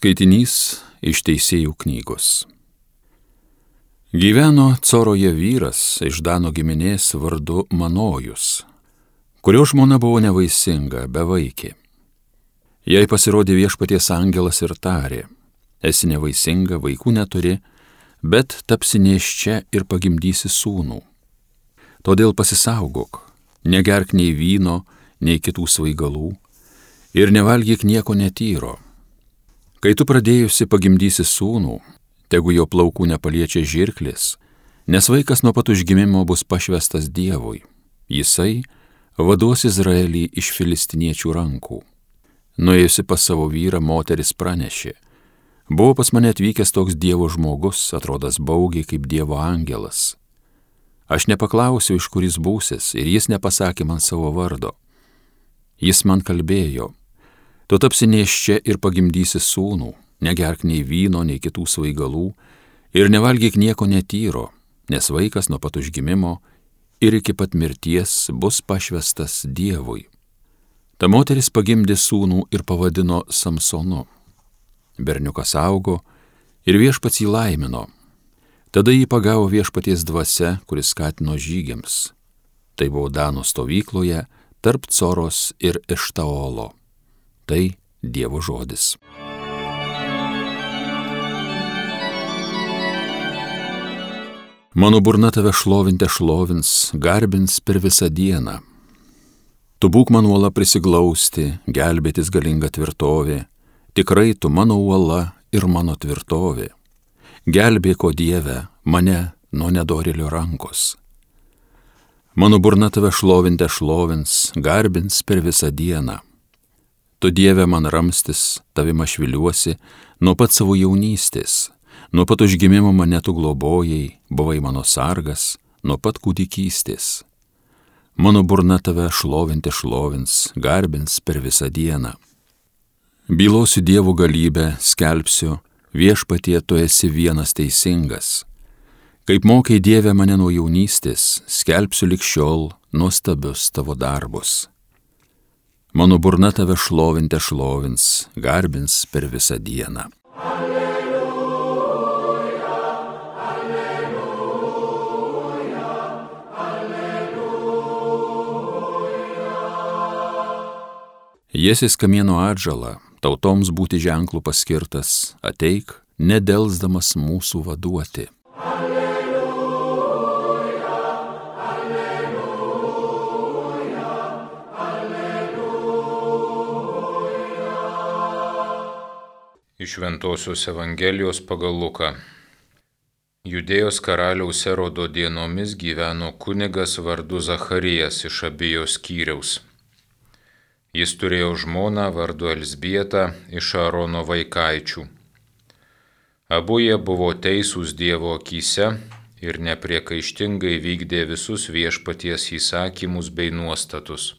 Skaitinys iš Teisėjų knygos. Gyveno Coroje vyras iš Dano giminės vardu Manojus, kurio žmona buvo nevaisinga, bevaikė. Jai pasirodė viešpaties angelas ir tarė, esi nevaisinga, vaikų neturi, bet tapsi neščia ir pagimdysi sūnų. Todėl pasisaugok, negerk nei vyno, nei kitų svaigalų ir nevalgyk nieko netyro Kai tu pradėjusi pagimdysi sūnų, tegu jo plaukų nepaliečia žirklis, nes vaikas nuo pat užgimimo bus pašvestas Dievui. Jisai vaduos Izraelį iš filistiniečių rankų. Nuėjusi pas savo vyrą, moteris pranešė. Buvo pas mane atvykęs toks Dievo žmogus, atrodas baugiai kaip Dievo angelas. Aš nepaklausiau, iš kur jis būsis, ir jis nepasakė man savo vardo. Jis man kalbėjo, Tu tapsi neščia ir pagimdysi sūnų, negerk nei vyno, nei kitų svaigalų ir nevalgyk nieko netyro, nes vaikas nuo pat užgimimo ir iki pat mirties bus pašvestas Dievui. Ta moteris pagimdė sūnų ir pavadino Samsonu. Berniukas augo ir viešpats jį laimino. Tada jį pagavo viešpaties dvasia, kuris skatino žygiams. Tai buvo Danų stovykloje tarp Coros ir Eštaolo. Tai Dievo žodis. Mano burna tave šlovinte šlovins, garbins per visą dieną. Tu būk mano uola prisiglausti, gelbėtis galinga tvirtovė, tikrai tu mano uola ir mano tvirtovė. Gelbėko Dieve mane nuo nedorilio rankos. Mano burna tave šlovinte šlovins, garbins per visą dieną. Tu Dieve man ramstis, tavim aš viliuosi, nuo pat savo jaunystės, nuo pat užgimimo mane tu globojai, buvai mano sargas, nuo pat kūdikystės. Mano burna tave šlovinti šlovins, garbins per visą dieną. Bylosiu Dievo galybę, skelbsiu, viešpatie tu esi vienas teisingas. Kaip mokai Dieve mane nuo jaunystės, skelbsiu likščiol nuostabius tavo darbus. Mano burna tave šlovinti šlovins, garbins per visą dieną. Alleluja, alleluja, alleluja. Jėsis kamieno atžala, tautoms būti ženklų paskirtas, ateik, nedelsdamas mūsų vaduoti. Iš Ventosios Evangelijos pagal Luką. Judėjos karaliaus Erodo dienomis gyveno kunigas vardu Zacharijas iš abijos skyriaus. Jis turėjo žmoną vardu Elsbietą iš Arono vaikaičių. Abu jie buvo teisūs Dievo akise ir nepriekaištingai vykdė visus viešpaties įsakymus bei nuostatus.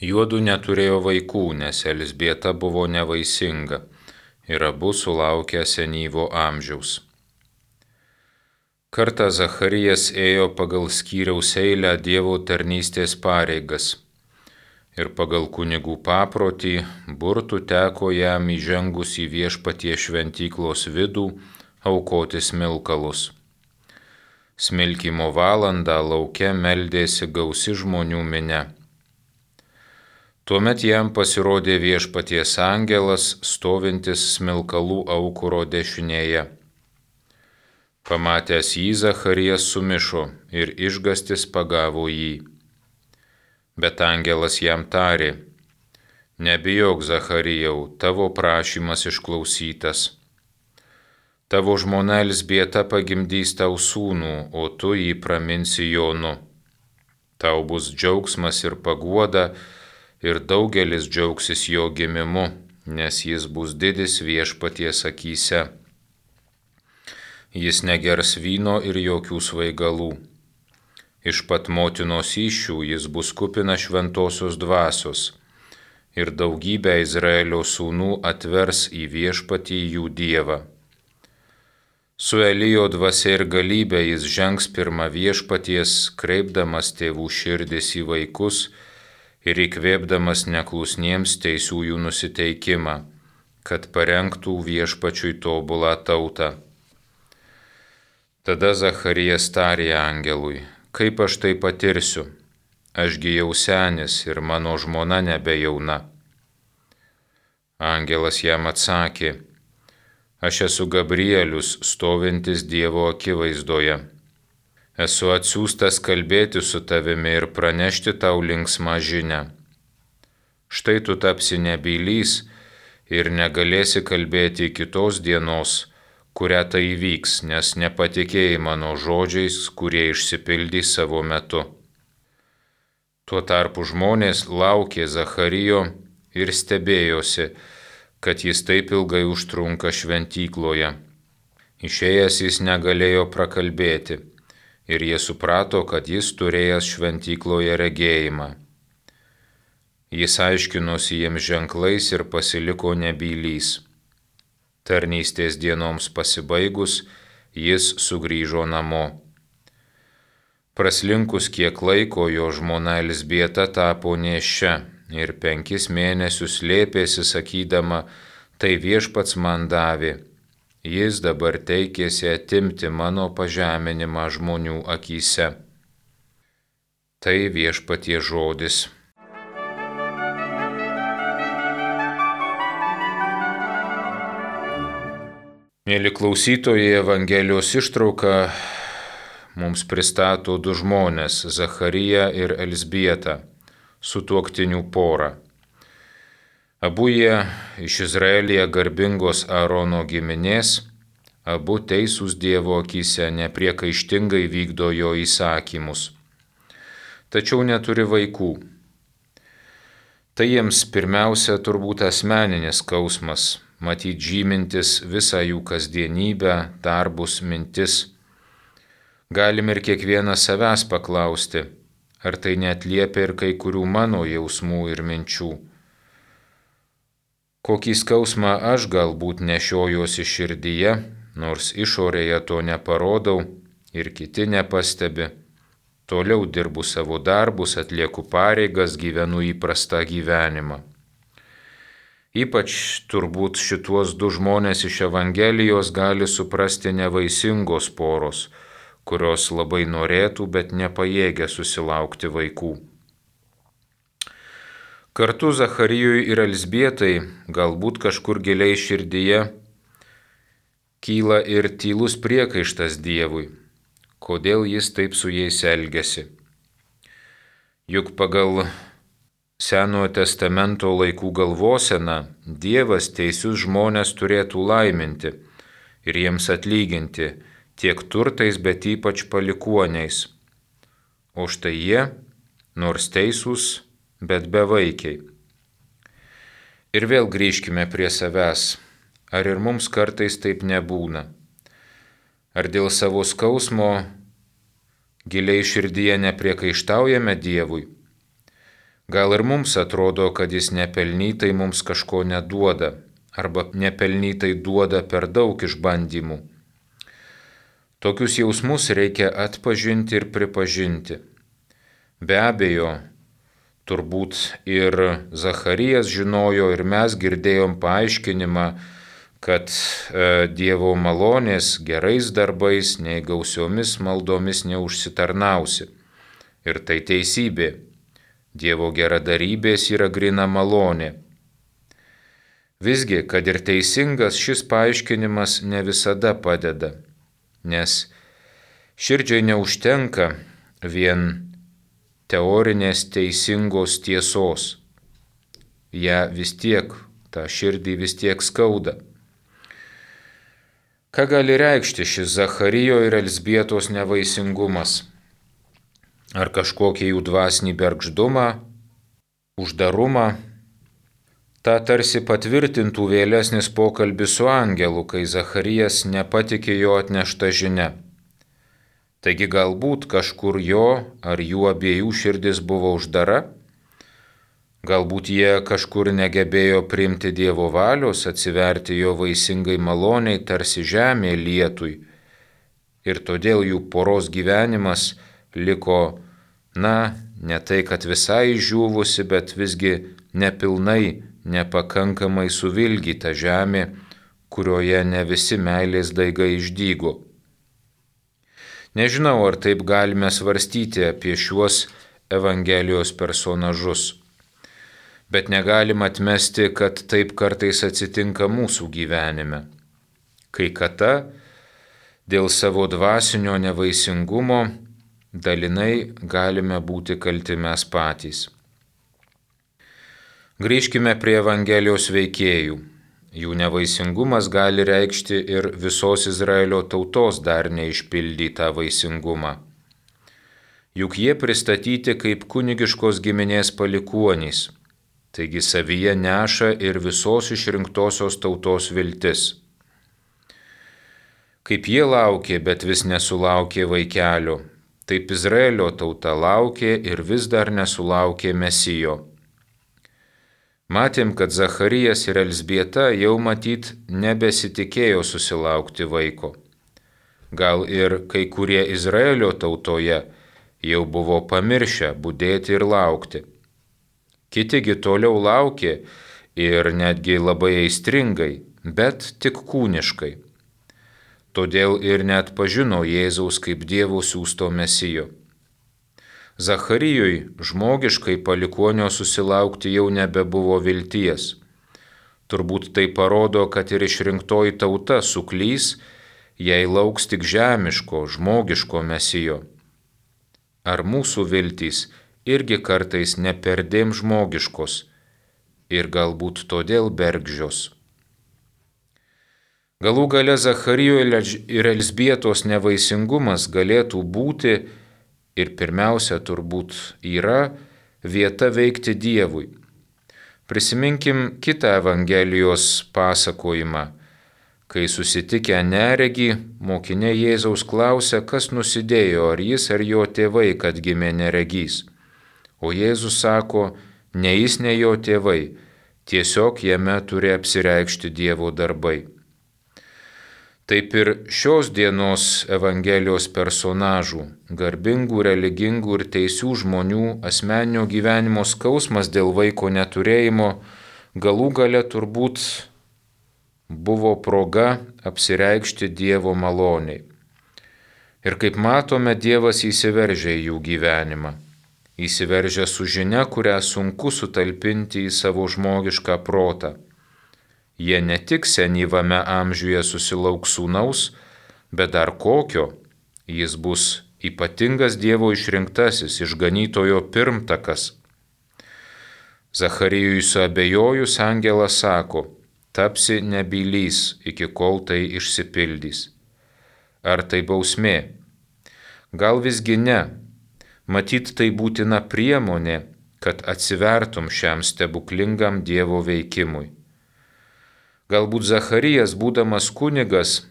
Juodu neturėjo vaikų, nes Elsbieta buvo nevaisinga ir abu sulaukę senyvo amžiaus. Kartą Zacharijas ėjo pagal skyriaus eilę Dievo tarnystės pareigas ir pagal kunigų paprotį burtų teko jam įžengus į viešpatie šventyklos vidų aukoti smilkalus. Smilkimo valandą laukia meldėsi gausi žmonių minė. Tuomet jam pasirodė viešpaties angelas, stovintis smilkalų aukuro dešinėje. Pamatęs jį, Zacharijas sumišo ir išgastis pagavo jį. Bet angelas jam tarė, nebijok, Zacharijau, tavo prašymas išklausytas. Tavo žmona Elsbieta pagimdys tau sūnų, o tu jį praminsi Jonu. Tau bus džiaugsmas ir paguoda, ir daugelis džiaugsis jo gimimu, nes jis bus didis viešpaties akise. Jis negers vyno ir jokių svaigalų. Iš pat motinos iššių jis bus kupina šventosios dvasios ir daugybę Izraelio sūnų atvers į viešpatį jų dievą. Su Elijo dvasia ir galybė jis žengs pirmą viešpaties, kreipdamas tėvų širdis į vaikus, ir įkvėpdamas neklusniems teisiųjų nusiteikimą, kad parengtų viešpačiui tobulą tautą. Tada Zacharijas tarė angelui, kaip aš tai patirsiu, ašgi jau senis ir mano žmona nebejauna. Angelas jam atsakė, aš esu Gabrielius, stovintis Dievo akivaizdoje. Esu atsiųstas kalbėti su tavimi ir pranešti tau linksmą žinę. Štai tu tapsi nebylys ir negalėsi kalbėti kitos dienos, kurią tai įvyks, nes nepatikėjai mano žodžiais, kurie išsipildys savo metu. Tuo tarpu žmonės laukė Zacharijo ir stebėjosi, kad jis taip ilgai užtrunka šventykloje. Išėjęs jis negalėjo prakalbėti ir jie suprato, kad jis turėjęs šventykloje regėjimą. Jis aiškinosi jiems ženklais ir pasiliko nebylys. Tarnystės dienoms pasibaigus, jis sugrįžo namo. Praslinkus kiek laiko jo žmona Elsbieta tapo nešia ir penkis mėnesius lėpėsi sakydama, tai viešpats man davė. Jis dabar teikėsi atimti mano pažeminimą žmonių akise. Tai viešpatie žodis. Mėly klausytojai, Evangelijos ištrauka mums pristato du žmonės - Zachariją ir Elsbietą, sutuoktinių porą. Abu jie iš Izraelija garbingos Aarono giminės, abu teisūs Dievo akise nepriekaištingai vykdo jo įsakymus. Tačiau neturi vaikų. Tai jiems pirmiausia turbūt asmeninis skausmas, matyti žymintis visą jų kasdienybę, darbus, mintis galim ir kiekvieną savęs paklausti, ar tai netliepia ir kai kurių mano jausmų ir minčių. Kokį skausmą aš galbūt nešiojuosi širdyje, nors išorėje to neparodau ir kiti nepastebi. Toliau dirbu savo darbus, atlieku pareigas, gyvenu įprastą gyvenimą. Ypač turbūt šituos du žmonės iš Evangelijos gali suprasti nevaisingos poros, kurios labai norėtų, bet nepajėgia susilaukti vaikų. Kartu Zacharijui ir Elsbietai galbūt kažkur giliai širdyje kyla ir tylus priekaištas Dievui, kodėl jis taip su jais elgesi. Juk pagal Senojo testamento laikų galvosena Dievas teisius žmonės turėtų laiminti ir jiems atlyginti tiek turtais, bet ypač palikuoniais. O štai jie, nors teisūs, bet bevaikiai. Ir vėl grįžkime prie savęs. Ar ir mums kartais taip nebūna? Ar dėl savo skausmo giliai širdyje nepriekaištaujame Dievui? Gal ir mums atrodo, kad Jis nepelnytai mums kažko neduoda, arba nepelnytai duoda per daug išbandymų Tokius jausmus reikia atpažinti ir pripažinti. Be abejo, turbūt ir Zacharijas žinojo ir mes girdėjom paaiškinimą, kad e, Dievo malonės gerais darbais, nei gausiomis maldomis neužsitarnausi. Ir tai teisybė. Dievo geradarybės yra grina malonė. Visgi, kad ir teisingas šis paaiškinimas ne visada padeda nes širdžiai neužtenka vien teorinės teisingos tiesos. Ja vis tiek, tą širdį vis tiek skauda. Ką gali reikšti šis Zacharijo ir Elsbietos nevaisingumas? Ar kažkokį jų dvasinį bergždumą, uždarumą, Ta tarsi patvirtintų vėlesnis pokalbis su angelu, kai Zacharijas nepatikė jo atneštą žinę. Taigi galbūt kažkur jo ar jų abiejų širdis buvo uždara, galbūt jie kažkur negebėjo priimti Dievo valios, atsiverti jo vaisingai maloniai tarsi žemė lietui. Ir todėl jų poros gyvenimas liko, na, ne tai, kad visai žuvusi, bet visgi nepilnai nepakankamai suvilgyta žemė, kurioje ne visi meilės daigai išdygo. Nežinau, ar taip galime svarstyti apie šiuos Evangelijos personažus. Bet negalim atmesti, kad taip kartais atsitinka mūsų gyvenime. Kai kata dėl savo dvasinio nevaisingumo dalinai galime būti kalti mes patys. Grįžkime prie Evangelijos veikėjų. Jų nevaisingumas gali reikšti ir visos Izraelio tautos dar neišpildytą vaisingumą. Juk jie pristatyti kaip kunigiškos giminės palikuonys, taigi savyje neša ir visos išrinktosios tautos viltis. Kaip jie laukė, bet vis nesulaukė vaikelio, taip Izraelio tauta laukė ir vis dar nesulaukė mesijo. Matėm, kad Zacharijas ir Elsbieta jau matyt nebesitikėjo susilaukti vaiko. Gal ir kai kurie Izraelio tautoje jau buvo pamiršę būdėti ir laukti. Kitigi toliau laukė ir netgi labai aistringai, bet tik kūniškai. Todėl ir net pažino Jėzaus kaip Dievo siūsto mesijo. Zacharijui žmogiškai palikonio susilaukti jau nebebuvo vilties. Turbūt tai parodo, kad ir išrinktoji tauta suklys, jei lauks tik žemiško, žmogiško mesijo. Ar mūsų viltys irgi kartais neperdėm žmogiškos ir galbūt todėl bergžios. Galų gale Zacharijo ir Elsbietos nevaisingumas galėtų būti ir pirmiausia turbūt yra vieta veikti Dievui. Prisiminkim kitą Evangelijos pasakojimą. Kai susitikę neregį, mokinė Jėzaus klausia, kas nusidėjo, ar jis ar jo tėvai, kad gimė neregys. O Jėzus sako, ne jis, ne jo tėvai, tiesiog jame turi apsireikšti Dievo darbai. Taip ir šios dienos Evangelijos personažų, garbingų, religingų ir teisių žmonių asmeninio gyvenimo skausmas dėl vaiko neturėjimo galų gale turbūt buvo proga apsireikšti Dievo maloniai. Ir kaip matome, Dievas įsiveržė į jų gyvenimą. Įsiveržė su žinia, kurią sunku sutalpinti į savo žmogišką protą Jie ne tik senyvame amžiuje susilauks sūnaus, bet dar kokio, jis bus ypatingas Dievo išrinktasis, išganytojo pirmtakas. Zacharijui suabejojus angelas sako, tapsi nebylys iki kol tai išsipildys. Ar tai bausmė? Gal visgi ne. Matyt, tai būtina priemonė, kad atsivertum šiam stebuklingam Dievo veikimui. Galbūt Zacharijas, būdamas kunigas,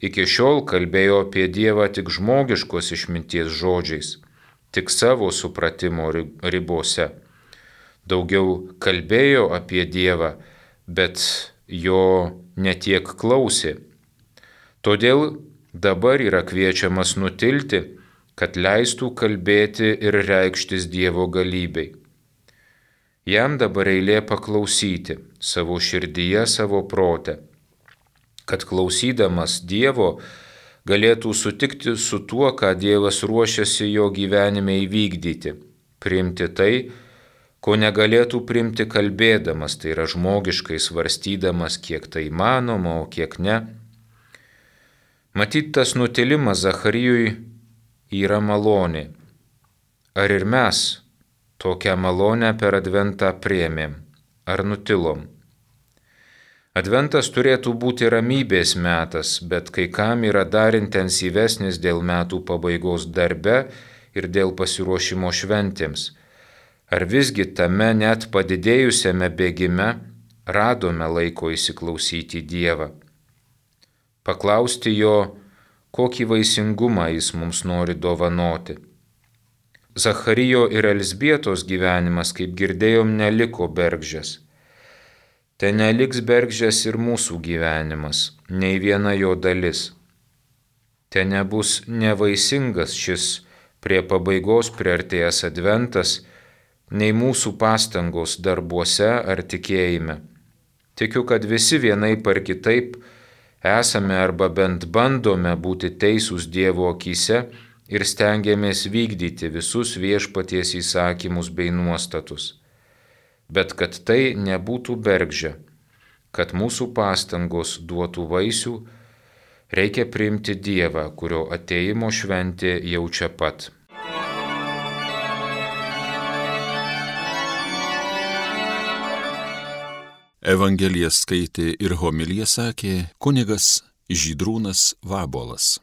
iki šiol kalbėjo apie Dievą tik žmogiškos išminties žodžiais, tik savo supratimo ribose. Daugiau kalbėjo apie Dievą, bet jo netiek klausė. Todėl dabar yra kviečiamas nutilti, kad leistų kalbėti ir reikštis Dievo galybei. Jam dabar eilė paklausyti savo širdyje, savo protę, kad klausydamas Dievo galėtų sutikti su tuo, ką Dievas ruošiasi jo gyvenime įvykdyti, priimti tai, ko negalėtų priimti kalbėdamas, tai yra žmogiškai svarstydamas, kiek tai įmanoma, o kiek ne. Matyt, tas nutilimas Zacharijui yra malonė. Ar ir mes Tokią malonę per Adventą priemėm ar nutilom. Adventas turėtų būti ramybės metas, bet kai kam yra dar intensyvesnis dėl metų pabaigos darbe ir dėl pasiruošimo šventėms. Ar visgi tame net padidėjusiame bėgime radome laiko įsiklausyti Dievą? Paklausti jo, kokį vaisingumą jis mums nori dovanoti. Zacharijo ir Elsbietos gyvenimas, kaip girdėjom, neliko bergžės. Te neliks bergžės ir mūsų gyvenimas, nei viena jo dalis. Te nebus nevaisingas šis prie pabaigos priartėjęs adventas, nei mūsų pastangos darbuose ar tikėjime. Tikiu, kad visi vienai par kitaip esame arba bent bandome būti teisūs Dievo akise ir stengiamės vykdyti visus viešpaties įsakymus bei nuostatus. Bet kad tai nebūtų bergžia, kad mūsų pastangos duotų vaisių, reikia priimti Dievą, kurio ateimo šventė jau čia pat. Evangeliją skaitė ir homiliją sakė kunigas Žydrūnas Vabolas.